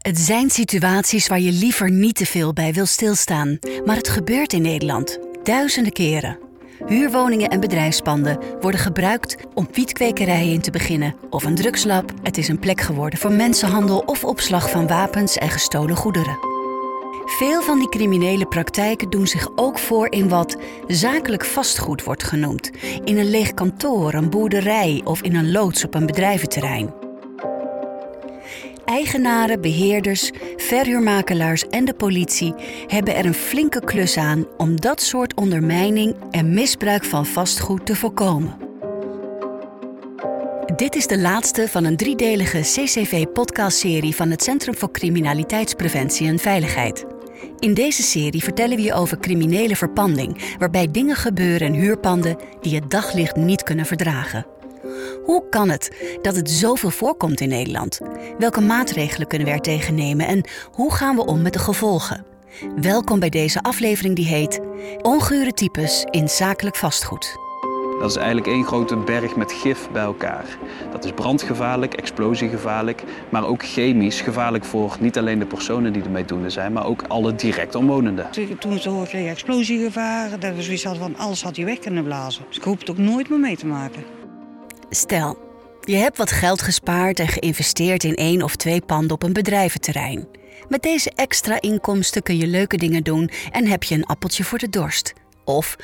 Het zijn situaties waar je liever niet te veel bij wil stilstaan. Maar het gebeurt in Nederland. Duizenden keren. Huurwoningen en bedrijfspanden worden gebruikt om wietkwekerijen in te beginnen of een drugslab. Het is een plek geworden voor mensenhandel of opslag van wapens en gestolen goederen. Veel van die criminele praktijken doen zich ook voor in wat zakelijk vastgoed wordt genoemd. In een leeg kantoor, een boerderij of in een loods op een bedrijventerrein. Eigenaren, beheerders, verhuurmakelaars en de politie hebben er een flinke klus aan om dat soort ondermijning en misbruik van vastgoed te voorkomen. Dit is de laatste van een driedelige CCV-podcastserie van het Centrum voor Criminaliteitspreventie en Veiligheid. In deze serie vertellen we je over criminele verpanding, waarbij dingen gebeuren in huurpanden die het daglicht niet kunnen verdragen. Hoe kan het dat het zoveel voorkomt in Nederland? Welke maatregelen kunnen we er tegen nemen en hoe gaan we om met de gevolgen? Welkom bij deze aflevering die heet Ongure types in zakelijk vastgoed. Dat is eigenlijk één grote berg met gif bij elkaar. Dat is brandgevaarlijk, explosiegevaarlijk, maar ook chemisch gevaarlijk voor niet alleen de personen die ermee doen zijn, maar ook alle direct omwonenden. Toen ze hoorden kregen explosiegevaar, dat we zoiets hadden van alles had hij weg kunnen blazen. Dus ik hoop het ook nooit meer mee te maken. Stel, je hebt wat geld gespaard en geïnvesteerd in één of twee panden op een bedrijventerrein. Met deze extra inkomsten kun je leuke dingen doen en heb je een appeltje voor de dorst. Of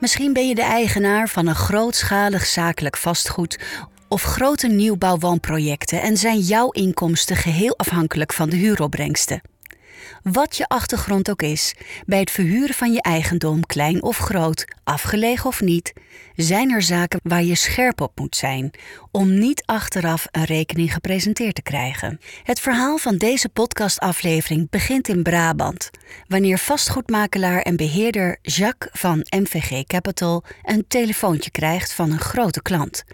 misschien ben je de eigenaar van een grootschalig zakelijk vastgoed of grote nieuwbouwwoonprojecten en zijn jouw inkomsten geheel afhankelijk van de huuropbrengsten. Wat je achtergrond ook is, bij het verhuren van je eigendom, klein of groot, afgelegen of niet, zijn er zaken waar je scherp op moet zijn om niet achteraf een rekening gepresenteerd te krijgen. Het verhaal van deze podcastaflevering begint in Brabant, wanneer vastgoedmakelaar en beheerder Jacques van MVG Capital een telefoontje krijgt van een grote klant.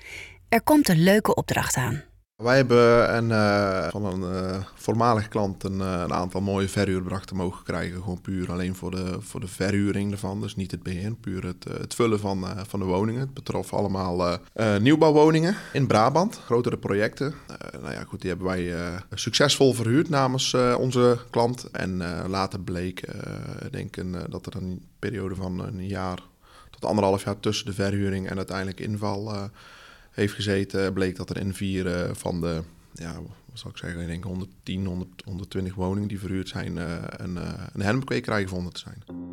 Er komt een leuke opdracht aan. Wij hebben een, uh, van een uh, voormalig klant een, uh, een, aantal mooie verhuurbrachten mogen krijgen. Gewoon puur alleen voor de, voor de verhuring ervan. Dus niet het beheer, puur het, het vullen van, van de woningen. Het betrof allemaal nieuwbouwwoningen in Brabant. Grotere projecten. nou ja, goed, die hebben wij succesvol verhuurd namens onze klant. En later bleek, denk ik, dat er een periode van een jaar tot anderhalf jaar tussen de verhuring en uiteindelijk inval heeft gezeten, bleek dat er in vier uh, van de, ja, wat zal ik zeggen, ik denk 110, 100, 120 woningen die verhuurd zijn, uh, een, uh, een hennepkwekerij gevonden te zijn.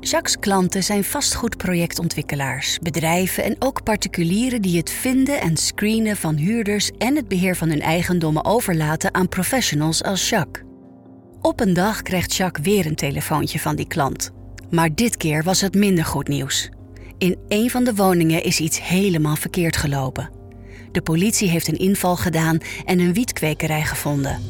Jacques' klanten zijn vastgoedprojectontwikkelaars, bedrijven en ook particulieren die het vinden en screenen van huurders en het beheer van hun eigendommen overlaten aan professionals als Jacques. Op een dag krijgt Jacques weer een telefoontje van die klant. Maar dit keer was het minder goed nieuws. In een van de woningen is iets helemaal verkeerd gelopen. De politie heeft een inval gedaan en een wietkwekerij gevonden.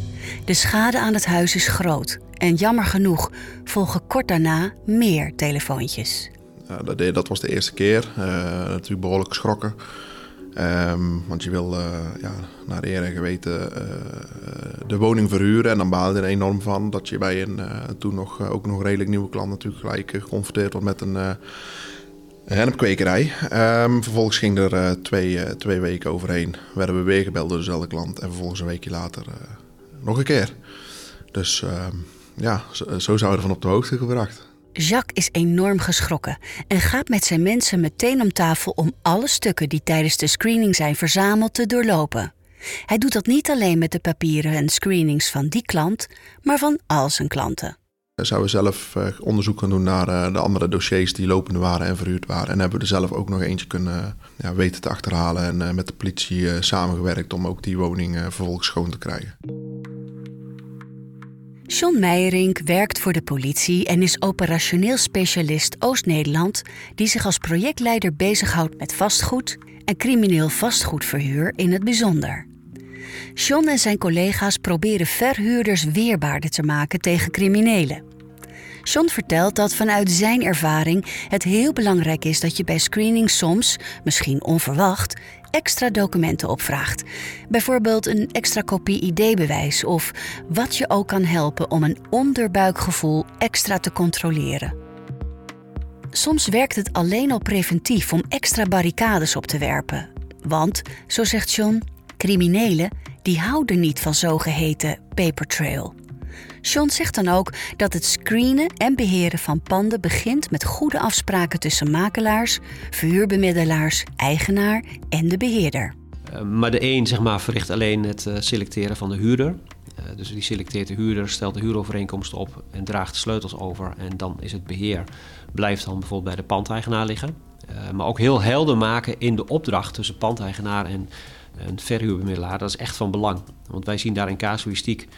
De schade aan het huis is groot en jammer genoeg volgen kort daarna meer telefoontjes. Ja, dat, was de eerste keer. Uh, natuurlijk behoorlijk geschrokken. Um, want je wil uh, ja, naar eer en geweten uh, de woning verhuren. En dan baal je er enorm van dat je bij een toen nog, ook nog redelijk nieuwe klant natuurlijk gelijk geconfronteerd wordt met een hennepkwekerij. Um, vervolgens ging er uh, twee, uh, twee weken overheen. Werden we weer gebeld door dezelfde klant. En vervolgens een weekje later uh, nog een keer. Dus ehm, ja, zo, zo zouden we van op de hoogte gebracht. Jacques is enorm geschrokken en gaat met zijn mensen meteen om tafel om alle stukken die tijdens de screening zijn verzameld te doorlopen. Hij doet dat niet alleen met de papieren en screenings van die klant, maar van al zijn klanten zouden we zelf uh, onderzoek gaan doen naar uh, de andere dossiers die lopende waren en verhuurd waren. En hebben we er zelf ook nog eentje kunnen ja, weten te achterhalen en met de politie samengewerkt om ook die woning vervolgens schoon te krijgen. John Meijerink werkt voor de politie en is operationeel specialist Oost-Nederland die zich als projectleider bezighoudt met vastgoed en crimineel vastgoedverhuur in het bijzonder. John en zijn collega's proberen verhuurders weerbaarder te maken tegen criminelen. John vertelt dat vanuit zijn ervaring het heel belangrijk is dat je bij screening soms, misschien onverwacht, extra documenten opvraagt. Bijvoorbeeld een extra kopie ID-bewijs of wat je ook kan helpen om een onderbuikgevoel extra te controleren. Soms werkt het alleen al preventief om extra barricades op te werpen. Want, zo zegt John, Criminelen die houden niet van zogeheten paper trail. Sean zegt dan ook dat het screenen en beheren van panden begint met goede afspraken tussen makelaars, verhuurbemiddelaars, eigenaar en de beheerder. Uh, maar de een zeg maar, verricht alleen het uh, selecteren van de huurder. Uh, dus die selecteert de huurder, stelt de huurovereenkomst op en draagt de sleutels over. En dan is het beheer, blijft dan bijvoorbeeld bij de pandeigenaar liggen. maar ook heel helder maken in de opdracht tussen pandeigenaar en een verhuurbemiddelaar. Dat is echt van belang. Want wij zien daar in casuïstiek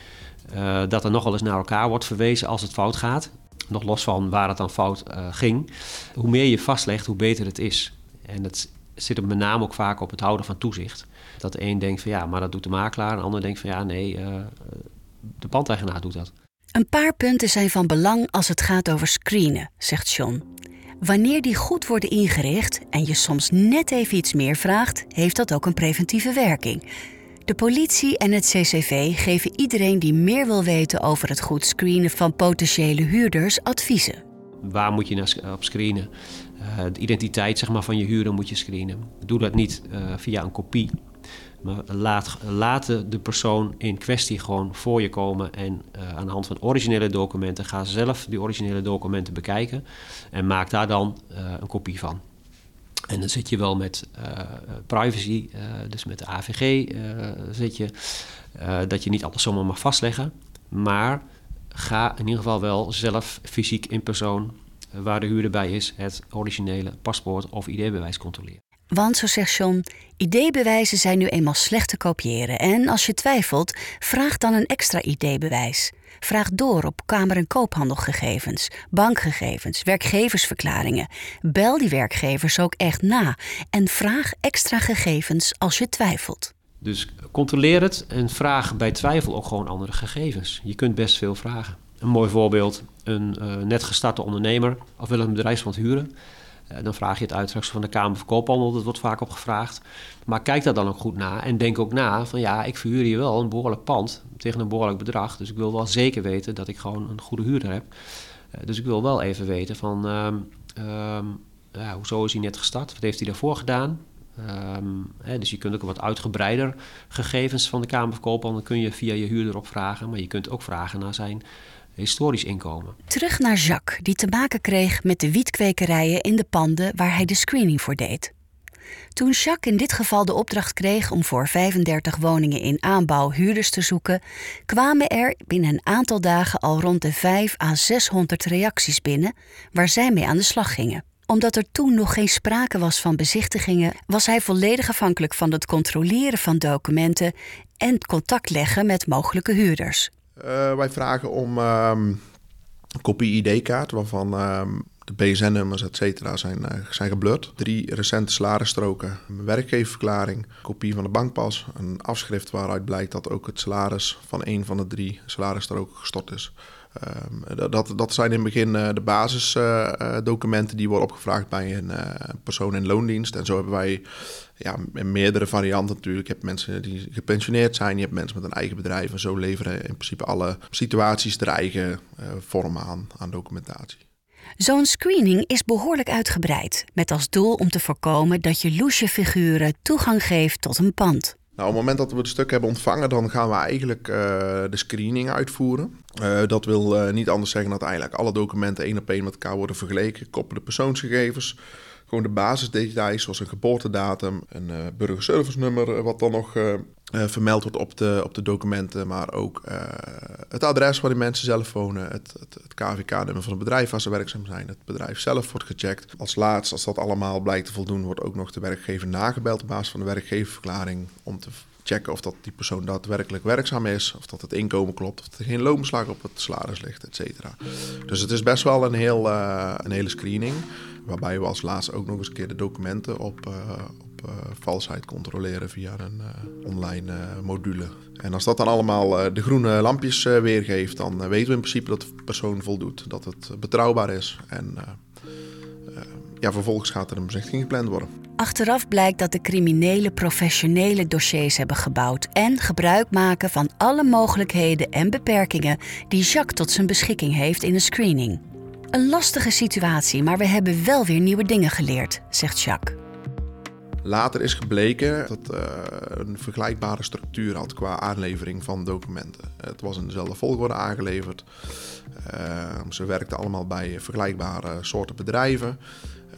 uh, dat er nogal eens naar elkaar wordt verwezen als het fout gaat. Nog los van waar het dan fout uh, ging. Hoe meer je vastlegt, hoe beter het is. En het zit er met name ook vaak op het houden van toezicht. Dat de een denkt van ja, maar dat doet de makelaar. En de ander denkt van ja, nee, uh, de pandeigenaar doet dat. Een paar punten zijn van belang als het gaat over screenen, zegt John. Wanneer die goed worden ingericht en je soms net even iets meer vraagt, heeft dat ook een preventieve werking. De politie en het CCV geven iedereen die meer wil weten over het goed screenen van potentiële huurders adviezen. Waar moet je naar op screenen? Uh, de identiteit zeg maar, van je huurder moet je screenen. Doe dat niet uh, via een kopie. Maar laat, de persoon in kwestie gewoon voor je komen en uh, aan de hand van originele documenten ga zelf die originele documenten bekijken en maak daar dan een kopie van. En dan zit je wel met uh, privacy, dus met de AVG zit je, dat je niet alles zomaar mag vastleggen. Maar ga in ieder geval wel zelf fysiek in persoon, waar de huurder bij is, het originele paspoort of ID-bewijs controleren. Want, zo zegt John, ID-bewijzen zijn nu eenmaal slecht te kopiëren. En als je twijfelt, vraag dan een extra ID-bewijs. Vraag door op kamer- en koophandelgegevens, bankgegevens, werkgeversverklaringen. Bel die werkgevers ook echt na en vraag extra gegevens als je twijfelt. Dus controleer het en vraag bij twijfel ook gewoon andere gegevens. Je kunt best veel vragen. Een mooi voorbeeld: een uh, net gestarte ondernemer of wil een bedrijfspand huren. Uh, dan vraag je het uiteraard van de Kamer van Koophandel, dat wordt vaak opgevraagd. Maar kijk daar dan ook goed na en denk ook na van ja, ik verhuur hier wel een behoorlijk pand tegen een behoorlijk bedrag. Dus ik wil wel zeker weten dat ik gewoon een goede huurder heb. Uh, dus ik wil wel even weten van um, um, ja, hoezo is hij net gestart? Wat heeft hij daarvoor gedaan? Um, hè, dus je kunt ook wat uitgebreider gegevens van de Kamer van Koophandel kun je via je huurder opvragen. Maar je kunt ook vragen naar zijn historisch inkomen. Terug naar Jacques, die te maken kreeg met de wietkwekerijen in de panden waar hij de screening voor deed. Toen Jacques in dit geval de opdracht kreeg om voor 35 woningen in aanbouw huurders te zoeken, kwamen er binnen een aantal dagen al rond de 5 à 600 reacties binnen waar zij mee aan de slag gingen. Omdat er toen nog geen sprake was van bezichtigingen, was hij volledig afhankelijk van het controleren van documenten en contact leggen met mogelijke huurders. Uh, wij vragen om um, een kopie ID-kaart waarvan um, de BSN-nummers, et cetera, zijn, uh, zijn geblurred. Drie recente salarisstroken, een werkgeververklaring, kopie van de bankpas, een afschrift waaruit blijkt dat ook het salaris van een van de drie salarisstroken gestort is. Um, dat, dat zijn in het begin uh, de basisdocumenten uh, die worden opgevraagd bij een persoon in loondienst. En zo hebben wij ja, meerdere varianten natuurlijk. Je hebt mensen die gepensioneerd zijn, je hebt mensen met een eigen bedrijf. En zo leveren in principe alle situaties er eigen vorm aan, aan documentatie. Zo'n screening is behoorlijk uitgebreid, met als doel om te voorkomen dat je loesje figuren toegang geeft tot een pand. Nou, op het moment dat we het stuk hebben ontvangen, dan gaan we eigenlijk uh, de screening uitvoeren. Uh, dat wil uh, niet anders zeggen dat eigenlijk alle documenten één op één met elkaar worden vergeleken. Koppelen persoonsgegevens, gewoon de basisdetails zoals een geboortedatum, een uh, burgerservice nummer, wat dan nog uh, vermeld wordt op de, op de documenten, maar ook het adres waar die mensen zelf wonen, het, het, het KVK-nummer van het bedrijf waar ze werkzaam zijn, het bedrijf zelf wordt gecheckt. Als laatst, als dat allemaal blijkt te voldoen, wordt ook nog de werkgever nagebeld op basis van de werkgeververklaring om te checken of dat die persoon daadwerkelijk werkzaam is, of dat het inkomen klopt, of er geen loonbeslag op het salaris ligt, et cetera. Dus het is best wel een, heel, een hele screening, waarbij we als laatste ook nog eens een keer de documenten op, uh, op uh, valsheid controleren via een online module. En als dat dan allemaal de groene lampjes weergeeft, dan weten we in principe dat de persoon voldoet, dat het betrouwbaar is en ja, vervolgens gaat er een bezichtiging gepland worden. Achteraf blijkt dat de criminelen professionele dossiers hebben gebouwd en gebruik maken van alle mogelijkheden en beperkingen die Jacques tot zijn beschikking heeft in een screening. Een lastige situatie, maar we hebben wel weer nieuwe dingen geleerd, zegt Jacques. Later is gebleken dat uh, een vergelijkbare structuur had qua aanlevering van documenten. Het was in dezelfde volgorde aangeleverd. Uh, ze werkten allemaal bij vergelijkbare soorten bedrijven.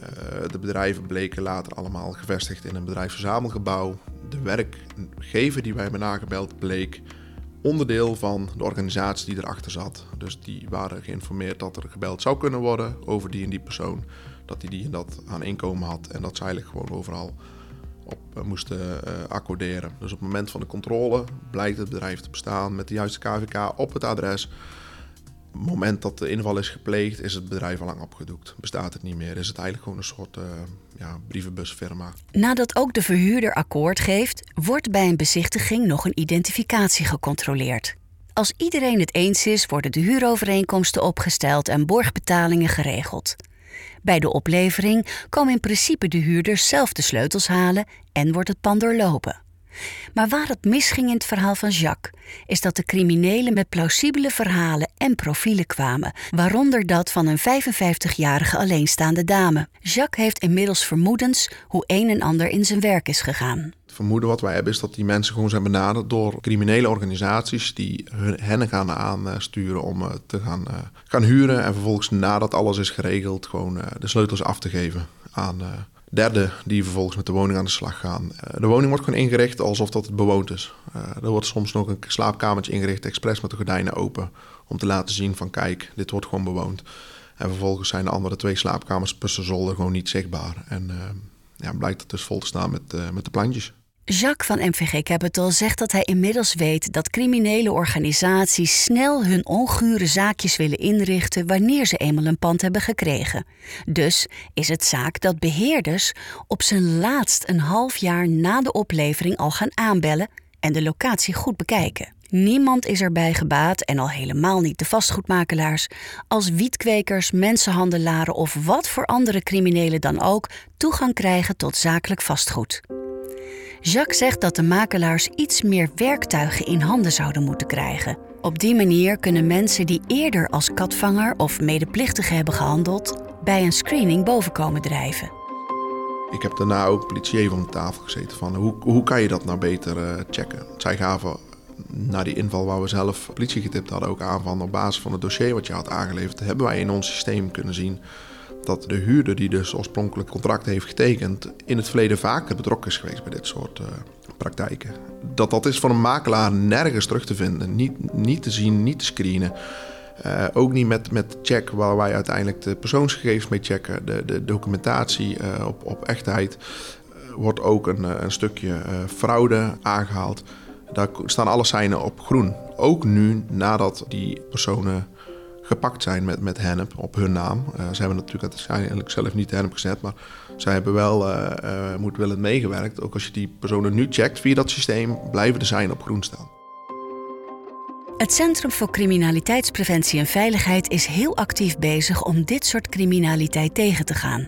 Uh, de bedrijven bleken later allemaal gevestigd in een bedrijfsverzamelgebouw. De werkgever die wij hebben nagebeld bleek onderdeel van de organisatie die erachter zat. Dus die waren geïnformeerd dat er gebeld zou kunnen worden over die en die persoon. Dat die, die en dat aan inkomen had en dat ze eigenlijk gewoon overal op uh, moesten uh, accorderen. Dus op het moment van de controle blijkt het bedrijf te bestaan met de juiste KVK op het adres. Moment dat de inval is gepleegd, is het bedrijf al lang opgedoekt. Bestaat het niet meer. Is het eigenlijk gewoon een soort uh, ja, brievenbusfirma. Nadat ook de verhuurder akkoord geeft, wordt bij een bezichtiging nog een identificatie gecontroleerd. Als iedereen het eens is, worden de huurovereenkomsten opgesteld en borgbetalingen geregeld. Bij de oplevering komen in principe de huurders zelf de sleutels halen en wordt het pand doorlopen. Maar waar het misging in het verhaal van Jacques, is dat de criminelen met plausibele verhalen en profielen kwamen, waaronder dat van een 55-jarige alleenstaande dame. Jacques heeft inmiddels vermoedens hoe een en ander in zijn werk is gegaan. Het vermoeden wat wij hebben is dat die mensen gewoon zijn benaderd door criminele organisaties die hen gaan aansturen om eh, te gaan, uh, gaan huren en vervolgens nadat alles is geregeld gewoon uh, de sleutels af te geven aan derde die vervolgens met de woning aan de slag gaan. de woning wordt gewoon ingericht alsof dat het bewoond is. er wordt soms nog een slaapkamertje ingericht, expres met de gordijnen open, om te laten zien van kijk, dit wordt gewoon bewoond. En vervolgens zijn de andere twee slaapkamers per zolder gewoon niet zichtbaar. En ja, blijkt het dus vol te staan met, met de plantjes. Jacques van MVG Capital zegt dat hij inmiddels weet dat criminele organisaties snel hun ongure zaakjes willen inrichten wanneer ze eenmaal een pand hebben gekregen. Dus is het zaak dat beheerders op zijn laatst een half jaar na de oplevering al gaan aanbellen en de locatie goed bekijken. Niemand is erbij gebaat, en al helemaal niet de vastgoedmakelaars, als wietkwekers, mensenhandelaren of wat voor andere criminelen dan ook toegang krijgen tot zakelijk vastgoed. Jacques zegt dat de makelaars iets meer werktuigen in handen zouden moeten krijgen. Op die manier kunnen mensen die eerder als katvanger of medeplichtige hebben gehandeld, bij een screening boven komen drijven. Ik heb daarna ook politie even om de tafel gezeten van hoe, hoe kan je dat nou beter uh, checken? Zij gaven na die inval waar we zelf politie getipt hadden ook aan van op basis van het dossier wat je had aangeleverd, hebben wij in ons systeem kunnen zien dat de huurder die dus oorspronkelijk contract heeft getekend... in het verleden vaker betrokken is geweest bij dit soort uh, praktijken. Dat dat is van een makelaar nergens terug te vinden. Niet, niet te zien, niet te screenen. Uh, ook niet met, met check, waar wij uiteindelijk de persoonsgegevens mee checken. De, de documentatie uh, op, op echtheid. wordt ook een, een stukje fraude aangehaald. Daar staan alle seinen op groen. Ook nu nadat die personen gepakt zijn met, met hennep op hun naam. Uh, ze hebben natuurlijk uiteindelijk zelf niet hennep gezet, maar zij hebben wel uh, uh, moedwillend meegewerkt. Ook als je die personen nu checkt via dat systeem, blijven de zijn op groen staan. Het Centrum voor Criminaliteitspreventie en Veiligheid is heel actief bezig om dit soort criminaliteit tegen te gaan.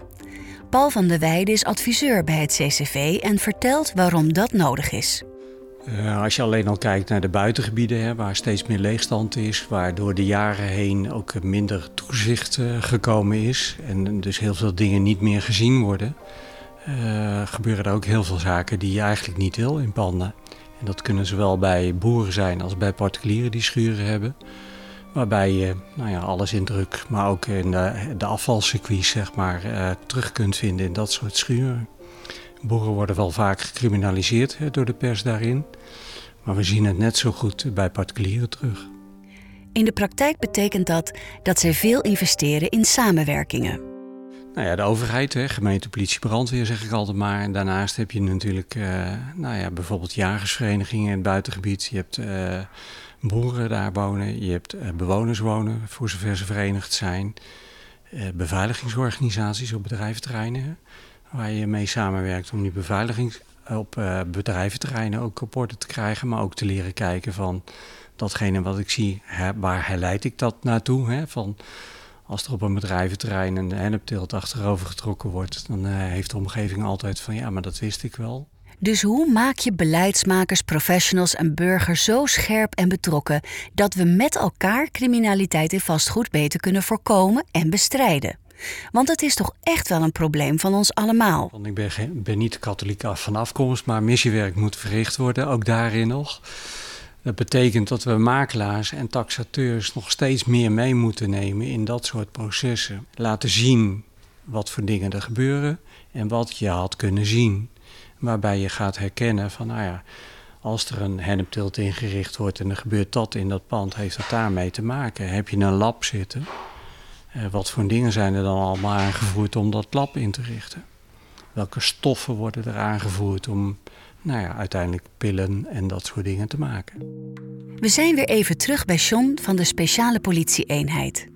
Paul van der Weijden is adviseur bij het CCV en vertelt waarom dat nodig is. Uh, als je alleen al kijkt naar de buitengebieden, hè, waar steeds meer leegstand is, waar door de jaren heen ook minder toezicht uh, gekomen is en dus heel veel dingen niet meer gezien worden, uh, gebeuren er ook heel veel zaken die je eigenlijk niet wil in panden. En dat kunnen zowel bij boeren zijn als bij particulieren die schuren hebben. Waarbij je nou ja, alles in druk, maar ook in de, de afvalcircuits zeg maar, terug kunt vinden in dat soort schuren. Boeren worden wel vaak gecriminaliseerd hè, door de pers daarin. Maar we zien het net zo goed bij particulieren terug. In de praktijk betekent dat dat zij veel investeren in samenwerkingen. Nou ja, de overheid, hè, gemeente, politie, brandweer zeg ik altijd maar. En daarnaast heb je natuurlijk uh, nou ja, bijvoorbeeld jagersverenigingen in het buitengebied. Je hebt uh, boeren daar wonen. Je hebt uh, bewoners wonen, voor zover ze verenigd zijn. beveiligingsorganisaties op bedrijventerreinen waar je mee samenwerkt om die beveiliging op uh, bedrijventerreinen ook op orde te krijgen, maar ook te leren kijken van datgene wat ik zie, hè, waar herleid ik dat naartoe? Hè? Van als er op een bedrijventerrein een hennepteelt achterover getrokken wordt, dan uh, heeft de omgeving altijd van ja, maar dat wist ik wel. Dus hoe maak je beleidsmakers, professionals en burgers zo scherp en betrokken dat we met elkaar criminaliteit in vastgoed beter kunnen voorkomen en bestrijden? Want het is toch echt wel een probleem van ons allemaal. Want ik ben, ben niet katholiek van afkomst, maar missiewerk moet verricht worden, ook daarin nog. Dat betekent dat we makelaars en taxateurs nog steeds meer mee moeten nemen in dat soort processen. Laten zien wat voor dingen er gebeuren en wat je had kunnen zien. Waarbij je gaat herkennen van, nou ja, als er een hennepteelt ingericht wordt en er gebeurt dat in dat pand, heeft dat daarmee te maken. Heb je een lab zitten? Eh, wat voor dingen zijn er dan allemaal aangevoerd om dat lab in te richten? Welke stoffen worden er aangevoerd om nou ja, uiteindelijk pillen en dat soort dingen te maken? We zijn weer even terug bij John van de speciale politieeenheid.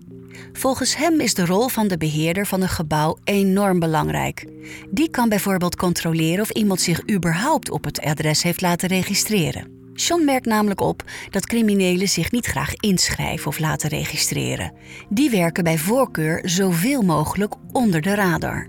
Volgens hem is de rol van de beheerder van een gebouw enorm belangrijk. Die kan bijvoorbeeld controleren of iemand zich überhaupt op het adres heeft laten registreren. John merkt namelijk op dat criminelen zich niet graag inschrijven of laten registreren. Die werken bij voorkeur zoveel mogelijk onder de radar.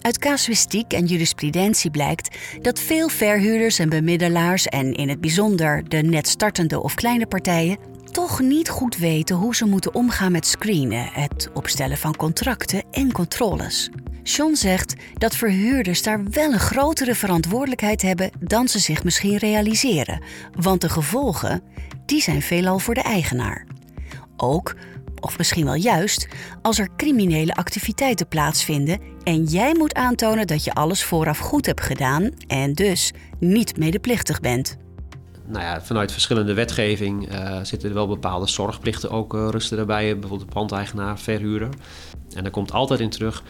Uit casuïstiek en jurisprudentie blijkt dat veel verhuurders en bemiddelaars en in het bijzonder de net startende of kleine partijen toch niet goed weten hoe ze moeten omgaan met screenen, het opstellen van contracten en controles. John zegt dat verhuurders daar wel een grotere verantwoordelijkheid hebben dan ze zich misschien realiseren, want de gevolgen die zijn veelal voor de eigenaar. Ook, of misschien wel juist, als er criminele activiteiten plaatsvinden en jij moet aantonen dat je alles vooraf goed hebt gedaan en dus niet medeplichtig bent nou ja, vanuit verschillende wetgeving uh, zitten er wel bepaalde zorgplichten ook uh, rusten erbij. Bijvoorbeeld de pandeigenaar, verhuurder. En daar komt altijd in terug,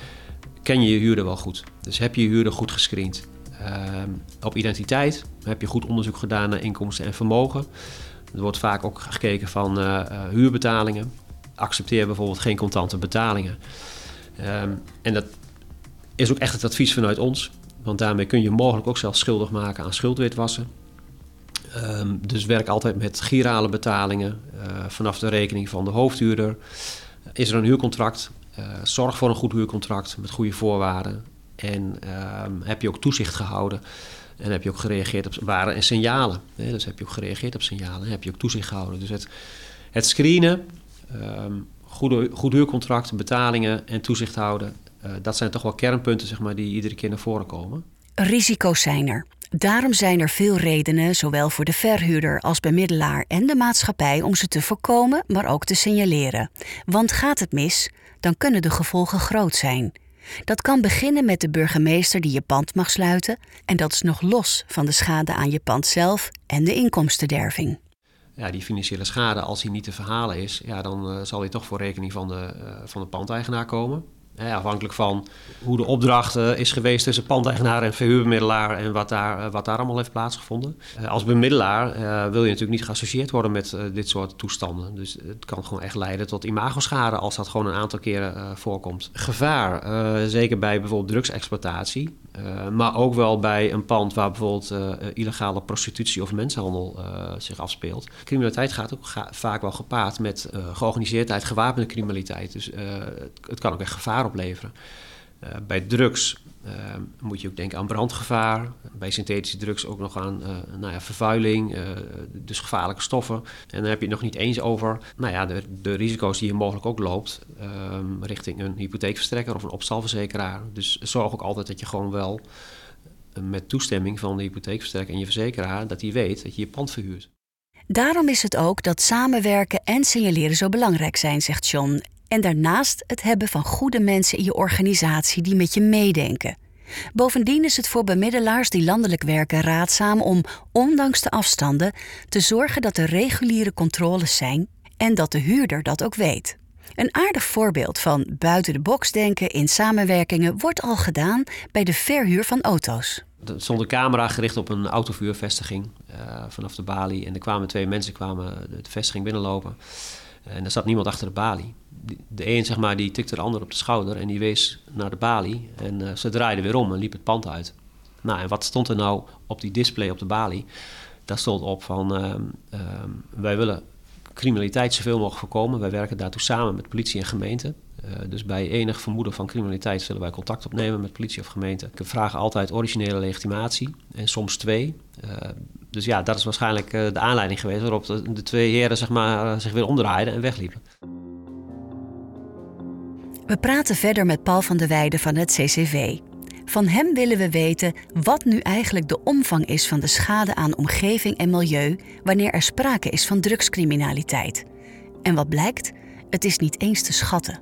ken je je huurder wel goed? Dus heb je je huurder goed gescreend? Uh, op identiteit heb je goed onderzoek gedaan naar inkomsten en vermogen. Er wordt vaak ook gekeken van huurbetalingen. Accepteer bijvoorbeeld geen contante betalingen. Ehm, en dat is ook echt het advies vanuit ons. Want daarmee kun je mogelijk ook zelfs schuldig maken aan schuldwitwassen. Um, dus werk altijd met girale betalingen uh, vanaf de rekening van de hoofdhuurder. Is er een huurcontract? Uh, zorg voor een goed huurcontract met goede voorwaarden. En um, heb je ook toezicht gehouden? En heb je ook gereageerd op waarden en signalen? Hè? Dus heb je ook gereageerd op signalen? Heb je ook toezicht gehouden? Dus het, het screenen, um, goede, goed huurcontract, betalingen en toezicht houden. Uh, dat zijn toch wel kernpunten zeg maar, die iedere keer naar voren komen. Risico's zijn er. Daarom zijn er veel redenen, zowel voor de verhuurder als bemiddelaar en de maatschappij, om ze te voorkomen, maar ook te signaleren. Want gaat het mis, dan kunnen de gevolgen groot zijn. Dat kan beginnen met de burgemeester die je pand mag sluiten, en dat is nog los van de schade aan je pand zelf en de inkomstenderving. Ja, die financiële schade, als die niet te verhalen is, ja, dan uh, zal die toch voor rekening van de, uh, van de pandeigenaar komen afhankelijk van hoe de opdracht uh, is geweest tussen pandeigenaar en verhuurbemiddelaar en wat daar, uh, wat daar allemaal heeft plaatsgevonden. Uh, als bemiddelaar wil je natuurlijk niet geassocieerd worden met dit soort toestanden. Dus het kan gewoon echt leiden tot imagoschade als dat gewoon een aantal keren voorkomt. Gevaar, zeker bij bijvoorbeeld drugsexploitatie, maar ook wel bij een pand waar bijvoorbeeld illegale prostitutie of mensenhandel zich afspeelt. Criminaliteit gaat ook vaak wel gepaard met georganiseerdheid, gewapende criminaliteit. Dus het, het kan ook echt gevaar opleveren. Bij drugs moet je ook denken aan brandgevaar. Bij synthetische drugs ook nog aan uh, nou ja, vervuiling, dus gevaarlijke stoffen. En dan heb je het nog niet eens over nou ja, de, de risico's die je mogelijk ook loopt ehm, richting een hypotheekverstrekker of een opstalverzekeraar. Dus zorg ook altijd dat je gewoon wel met toestemming van de hypotheekverstrekker en je verzekeraar, dat die weet dat je je pand verhuurt. Daarom is het ook dat samenwerken en signaleren zo belangrijk zijn, zegt John. En daarnaast het hebben van goede mensen in je organisatie die met je meedenken. Bovendien is het voor bemiddelaars die landelijk werken raadzaam om, ondanks de afstanden, te zorgen dat er reguliere controles zijn en dat de huurder dat ook weet. Een aardig voorbeeld van buiten de box denken in samenwerkingen wordt al gedaan bij de verhuur van auto's. Er stond een camera gericht op een autovuurvestiging uh, vanaf de balie. En er kwamen twee mensen kwamen de vestiging binnenlopen. En er zat niemand achter de balie. De een zeg maar, die tikte de ander op de schouder en die wees naar de balie. En uh, ze draaiden weer om en liep het pand uit. Nou, en wat stond er nou op die display op de balie? Daar stond op van, uh, uh, wij willen criminaliteit zoveel mogelijk voorkomen. Wij werken daartoe samen met politie en gemeente. Uh, dus bij enig vermoeden van criminaliteit zullen wij contact opnemen met politie of gemeente. We vragen altijd originele legitimatie en soms twee. Uh, dus ja, dat is waarschijnlijk de aanleiding geweest waarop de, de twee heren zeg maar, zich weer omdraaiden en wegliepen. We praten verder met Paul van der Weijden van het CCV. Van hem willen we weten wat nu eigenlijk de omvang is van de schade aan omgeving en milieu wanneer er sprake is van drugscriminaliteit. En wat blijkt? Het is niet eens te schatten.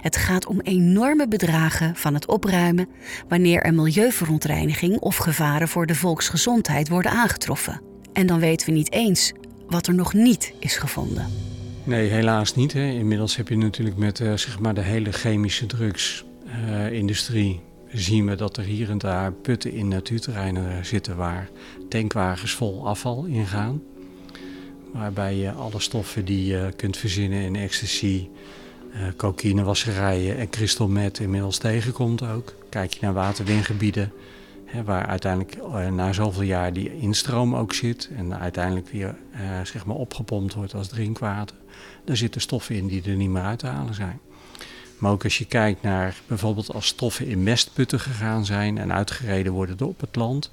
Het gaat om enorme bedragen van het opruimen wanneer er milieuverontreiniging of gevaren voor de volksgezondheid worden aangetroffen. En dan weten we niet eens wat er nog niet is gevonden. Nee, helaas niet. Hè. Inmiddels heb je natuurlijk met uh, zeg maar de hele chemische drugsindustrie uh, zien we dat er hier en daar putten in natuurterreinen zitten waar tankwagens vol afval ingaan. Waarbij je alle stoffen die je kunt verzinnen in ecstasy, uh, cocaïne, wasserijen en crystal meth inmiddels tegenkomt ook. Kijk je naar waterwingebieden, waar uiteindelijk uh, na zoveel jaar die instroom ook zit en uiteindelijk weer uh, zeg maar opgepompt wordt als drinkwater. Daar zitten stoffen in die er niet meer uit te halen zijn. Maar ook als je kijkt naar bijvoorbeeld als stoffen in mestputten gegaan zijn en uitgereden worden op het land,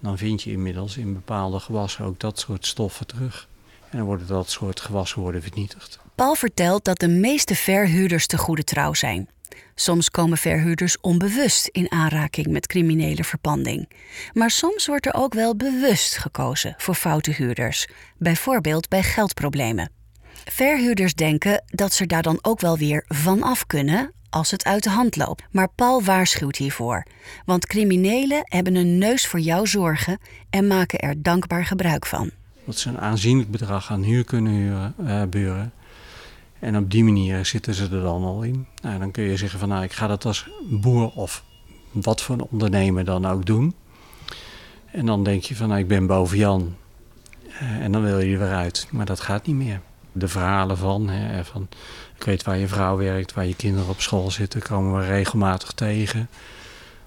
dan vind je inmiddels in bepaalde gewassen ook dat soort stoffen terug. En dan worden dat soort gewassen worden vernietigd. Paul vertelt dat de meeste verhuurders te goede trouw zijn. Soms komen verhuurders onbewust in aanraking met criminele verpanding. Maar soms wordt er ook wel bewust gekozen voor foute huurders, bijvoorbeeld bij geldproblemen. Verhuurders denken dat ze daar dan ook wel weer van af kunnen als het uit de hand loopt. Maar Paul waarschuwt hiervoor, want criminelen hebben een neus voor jouw zorgen en maken er dankbaar gebruik van. Dat ze een aanzienlijk bedrag aan huur kunnen huren, uh, buren. En op die manier zitten ze er dan al in. Nou, dan kun je zeggen van nou, ik ga dat als boer of wat voor een ondernemer dan ook doen. En dan denk je van nou, ik ben boven Jan. Uh, en dan wil je er weer uit. Maar dat gaat niet meer. De verhalen van, hè, van, ik weet waar je vrouw werkt, waar je kinderen op school zitten, komen we regelmatig tegen.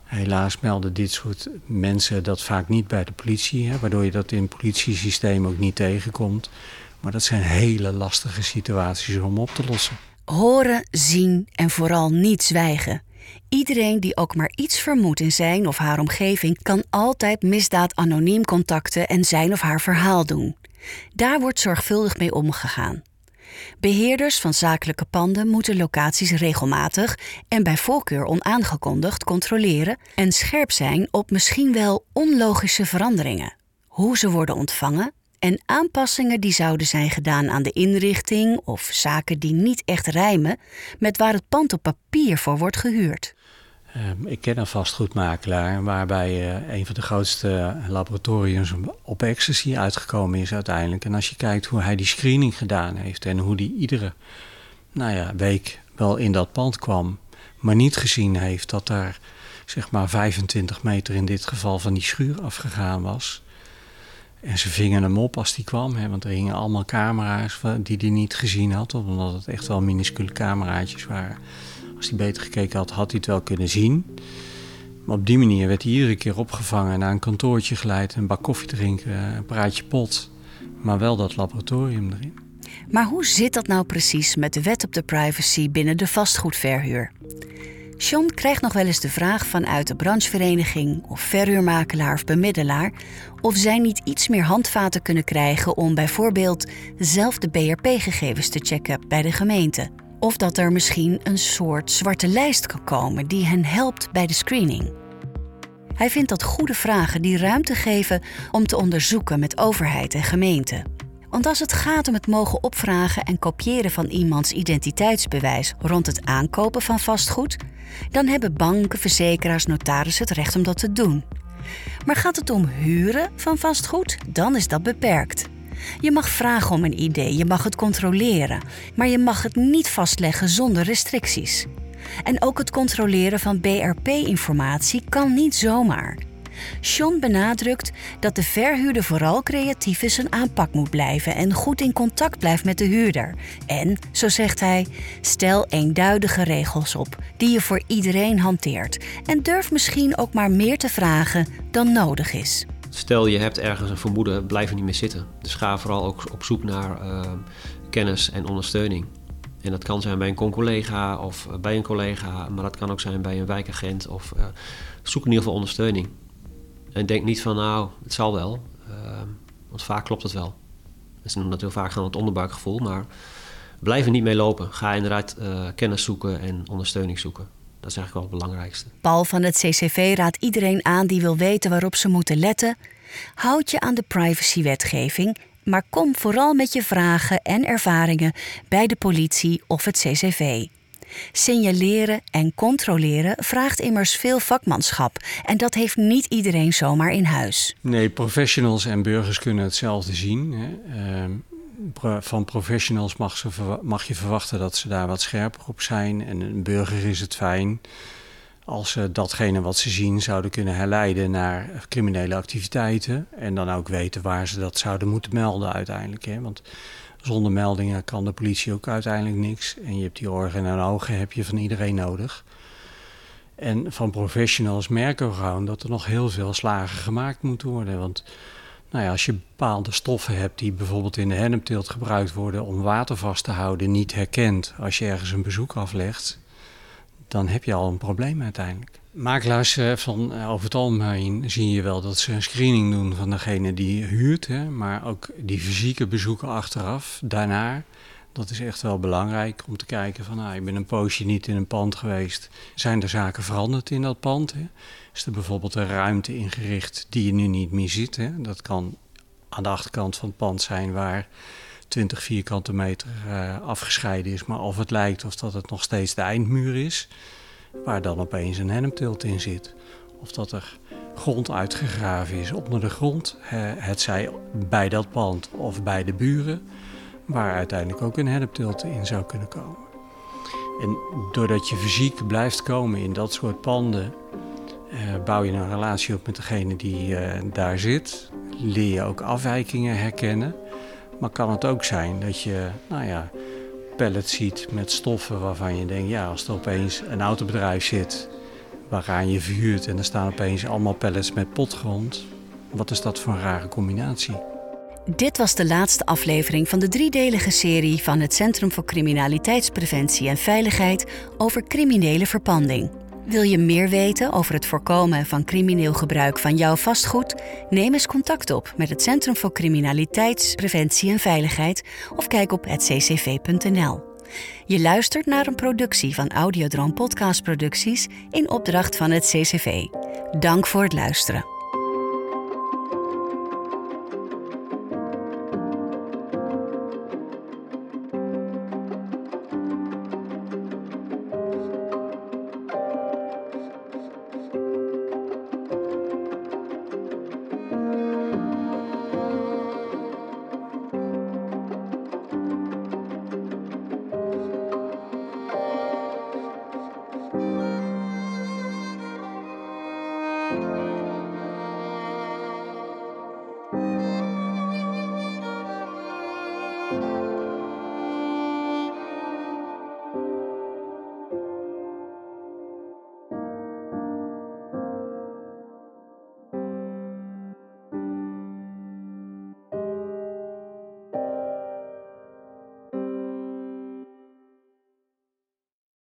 Helaas melden dit soort mensen dat vaak niet bij de politie, hè, waardoor je dat in het politiesysteem ook niet tegenkomt. Maar dat zijn hele lastige situaties om op te lossen. Horen, zien en vooral niet zwijgen. Iedereen die ook maar iets vermoedt in zijn of haar omgeving kan altijd misdaad anoniem contacten en zijn of haar verhaal doen. Daar wordt zorgvuldig mee omgegaan. Beheerders van zakelijke panden moeten locaties regelmatig en bij voorkeur onaangekondigd controleren en scherp zijn op misschien wel onlogische veranderingen. Hoe ze worden ontvangen en aanpassingen die zouden zijn gedaan aan de inrichting of zaken die niet echt rijmen met waar het pand op papier voor wordt gehuurd. Uh, ik ken een vastgoedmakelaar waarbij uh, een van de grootste laboratoriums op ecstasy uitgekomen is uiteindelijk. En als je kijkt hoe hij die screening gedaan heeft en hoe die iedere nou ja, week wel in dat pand kwam, maar niet gezien heeft dat daar zeg maar 25 meter in dit geval van die schuur afgegaan was. En ze vingen hem op als die kwam, hè, want er hingen allemaal camera's die hij niet gezien had, omdat het echt wel minuscule cameraatjes waren. Als hij beter gekeken had, had hij het wel kunnen zien. Maar op die manier werd hij iedere keer opgevangen, naar een kantoortje geleid, een bak koffie drinken, een praatje pot, maar wel dat laboratorium erin. Maar hoe zit dat nou precies met de wet op de privacy binnen de vastgoedverhuur? John krijgt nog wel eens de vraag vanuit de branchevereniging of verhuurmakelaar of bemiddelaar of zij niet iets meer handvaten kunnen krijgen om bijvoorbeeld zelf de BRP-gegevens te checken bij de gemeente. Of dat er misschien een soort zwarte lijst kan komen die hen helpt bij de screening. Hij vindt dat goede vragen die ruimte geven om te onderzoeken met overheid en gemeente. Want als het gaat om het mogen opvragen en kopiëren van iemands identiteitsbewijs rond het aankopen van vastgoed, dan hebben banken, verzekeraars, notarissen het recht om dat te doen. Maar gaat het om huren van vastgoed, dan is dat beperkt. Je mag vragen om een idee, je mag het controleren, maar je mag het niet vastleggen zonder restricties. En ook het controleren van BRP-informatie kan niet zomaar. Sean benadrukt dat de verhuurder vooral creatief is en aanpak moet blijven en goed in contact blijft met de huurder. En, zo zegt hij, stel eenduidige regels op die je voor iedereen hanteert en durf misschien ook maar meer te vragen dan nodig is. Stel je hebt ergens een vermoeden, blijf er niet meer zitten. Dus ga vooral ook op zoek naar uh, kennis en ondersteuning. En dat kan zijn bij een con-collega of bij een collega, maar dat kan ook zijn bij een wijkagent. Of uh, zoek in ieder geval ondersteuning. En denk niet van nou, het zal wel. Uh, want vaak klopt het wel. Het is natuurlijk vaak gewoon het onderbuikgevoel, maar Blijf er niet mee lopen. Ga inderdaad uh, kennis zoeken en ondersteuning zoeken. Dat is eigenlijk wel het belangrijkste. Paul van het CCV raadt iedereen aan die wil weten waarop ze moeten letten. Houd je aan de privacywetgeving, maar kom vooral met je vragen en ervaringen bij de politie of het CCV. Signaleren en controleren vraagt immers veel vakmanschap en dat heeft niet iedereen zomaar in huis. Nee, professionals en burgers kunnen hetzelfde zien. Hè. Ehm, van professionals mag, mag, je verwachten dat ze daar wat scherper op zijn. En een burger is het fijn als ze datgene wat ze zien zouden kunnen herleiden naar criminele activiteiten. En dan ook weten waar ze dat zouden moeten melden uiteindelijk. Hè. Want zonder meldingen kan de politie ook uiteindelijk niks. En je hebt die oren en ogen heb je van iedereen nodig. En van professionals merken we gewoon dat er nog heel veel slagen gemaakt moeten worden. Want nou ja, als je bepaalde stoffen hebt die bijvoorbeeld in de hennepteelt gebruikt worden om water vast te houden, niet herkent als je ergens een bezoek aflegt, dan heb je al een probleem uiteindelijk. Makelaars eh, van eh, over het algemeen zie je wel dat ze een screening doen van degene die huurt, hè, maar ook die fysieke bezoeken achteraf, daarna. Dat is echt wel belangrijk om te kijken van, nou, ik ben een poosje niet in een pand geweest. Zijn er zaken veranderd in dat pand? Hè? Is er bijvoorbeeld een ruimte ingericht die je nu niet meer ziet? Hè? Dat kan aan de achterkant van het pand zijn waar 20 vierkante meter uh, afgescheiden is. Maar of het lijkt of dat het nog steeds de eindmuur is, waar dan opeens een hennepteelt in zit. Of dat er grond uitgegraven is onder de grond, het zij bij dat pand of bij de buren, waar uiteindelijk ook een hennepteelt in zou kunnen komen. En doordat je fysiek blijft komen in dat soort panden, uh, bouw je een relatie op met degene die uh, daar zit. Leer je ook afwijkingen herkennen. Maar kan het ook zijn dat je, nou ja, pallets ziet met stoffen waarvan je denkt, ja, als er opeens een autobedrijf zit waaraan je verhuurt en er staan opeens allemaal pallets met potgrond. Wat is dat voor een rare combinatie? Dit was de laatste aflevering van de driedelige serie van het Centrum voor Criminaliteitspreventie en Veiligheid over criminele verpanding. Wil je meer weten over het voorkomen van crimineel gebruik van jouw vastgoed? Neem eens contact op met het Centrum voor Criminaliteitspreventie en Veiligheid of kijk op ccv.nl. Je luistert naar een productie van Audiodroom Podcast Producties in opdracht van het CCV. Dank voor het luisteren.